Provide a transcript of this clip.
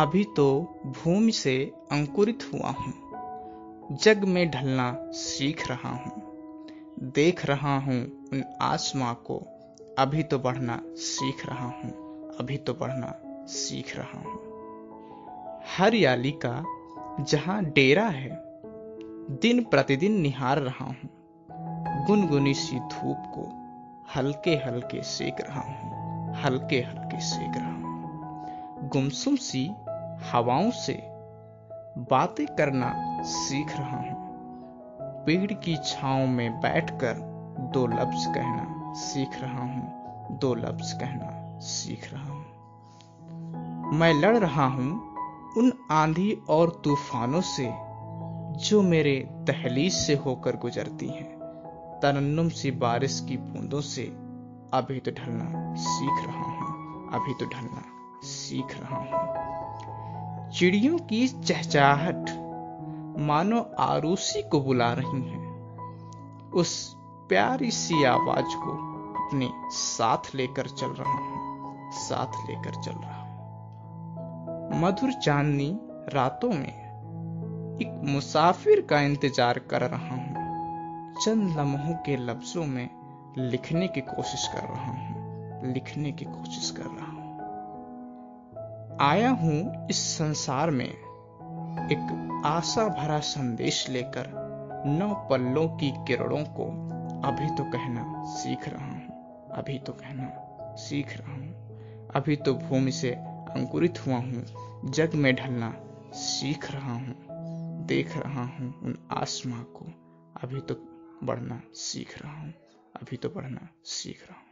अभी तो भूमि से अंकुरित हुआ हूँ। जग में ढलना सीख रहा हूँ। देख रहा हूँ उन आसमां को। अभी तो बढ़ना सीख रहा हूँ। अभी तो बढ़ना सीख रहा हूँ। हरियाली का जहाँ डेरा है, दिन प्रतिदिन निहार रहा हूँ। गुनगुनी सी धूप को हल्के हल्के सेक रहा हूँ। हल्के हल्के सेक रहा हूँ। गुमसुम सी हवाओं से बातें करना सीख रहा हूँ। पेड़ की छांव में बैठकर दो लफ्ज कहना सीख रहा हूँ। दो लफ्ज कहना सीख रहा हूँ। मैं लड़ रहा हूँ उन आंधी और तूफानों से जो मेरे दहलीज से होकर गुजरती हैं। तरन्नुम सी बारिश की बूंदों से अभी तो ढलना सीख रहा हूँ। अभी तो ढलना सीख रहा हूँ। चिड़ियों की चहचाहट मानो आरूसी को बुला रही है। उस प्यारी सी आवाज़ को अपने साथ लेकर चल रहा हूँ। साथ लेकर चल रहा हूँ। मधुर चांदनी रातों में एक मुसाफिर का इंतज़ार कर रहा हूँ। चंद लम्हों के लफ्जों में लिखने की कोशिश कर रहा हूँ। लिखने की कोशिश कर रहा हूँ। आया हूँ इस संसार में। एक आशा भरा संदेश लेकर नौ पल्लों की किरणों को अभी तो कहना सीख रहा हूँ, अभी तो कहना सीख रहा हूँ, अभी तो भूमि से अंकुरित हुआ हूँ, जग में ढलना सीख रहा हूँ, देख रहा हूँ उन आसमां को, अभी तो बढ़ना सीख रहा हूँ, अभी तो बढ़ना सीख रहा हूँ।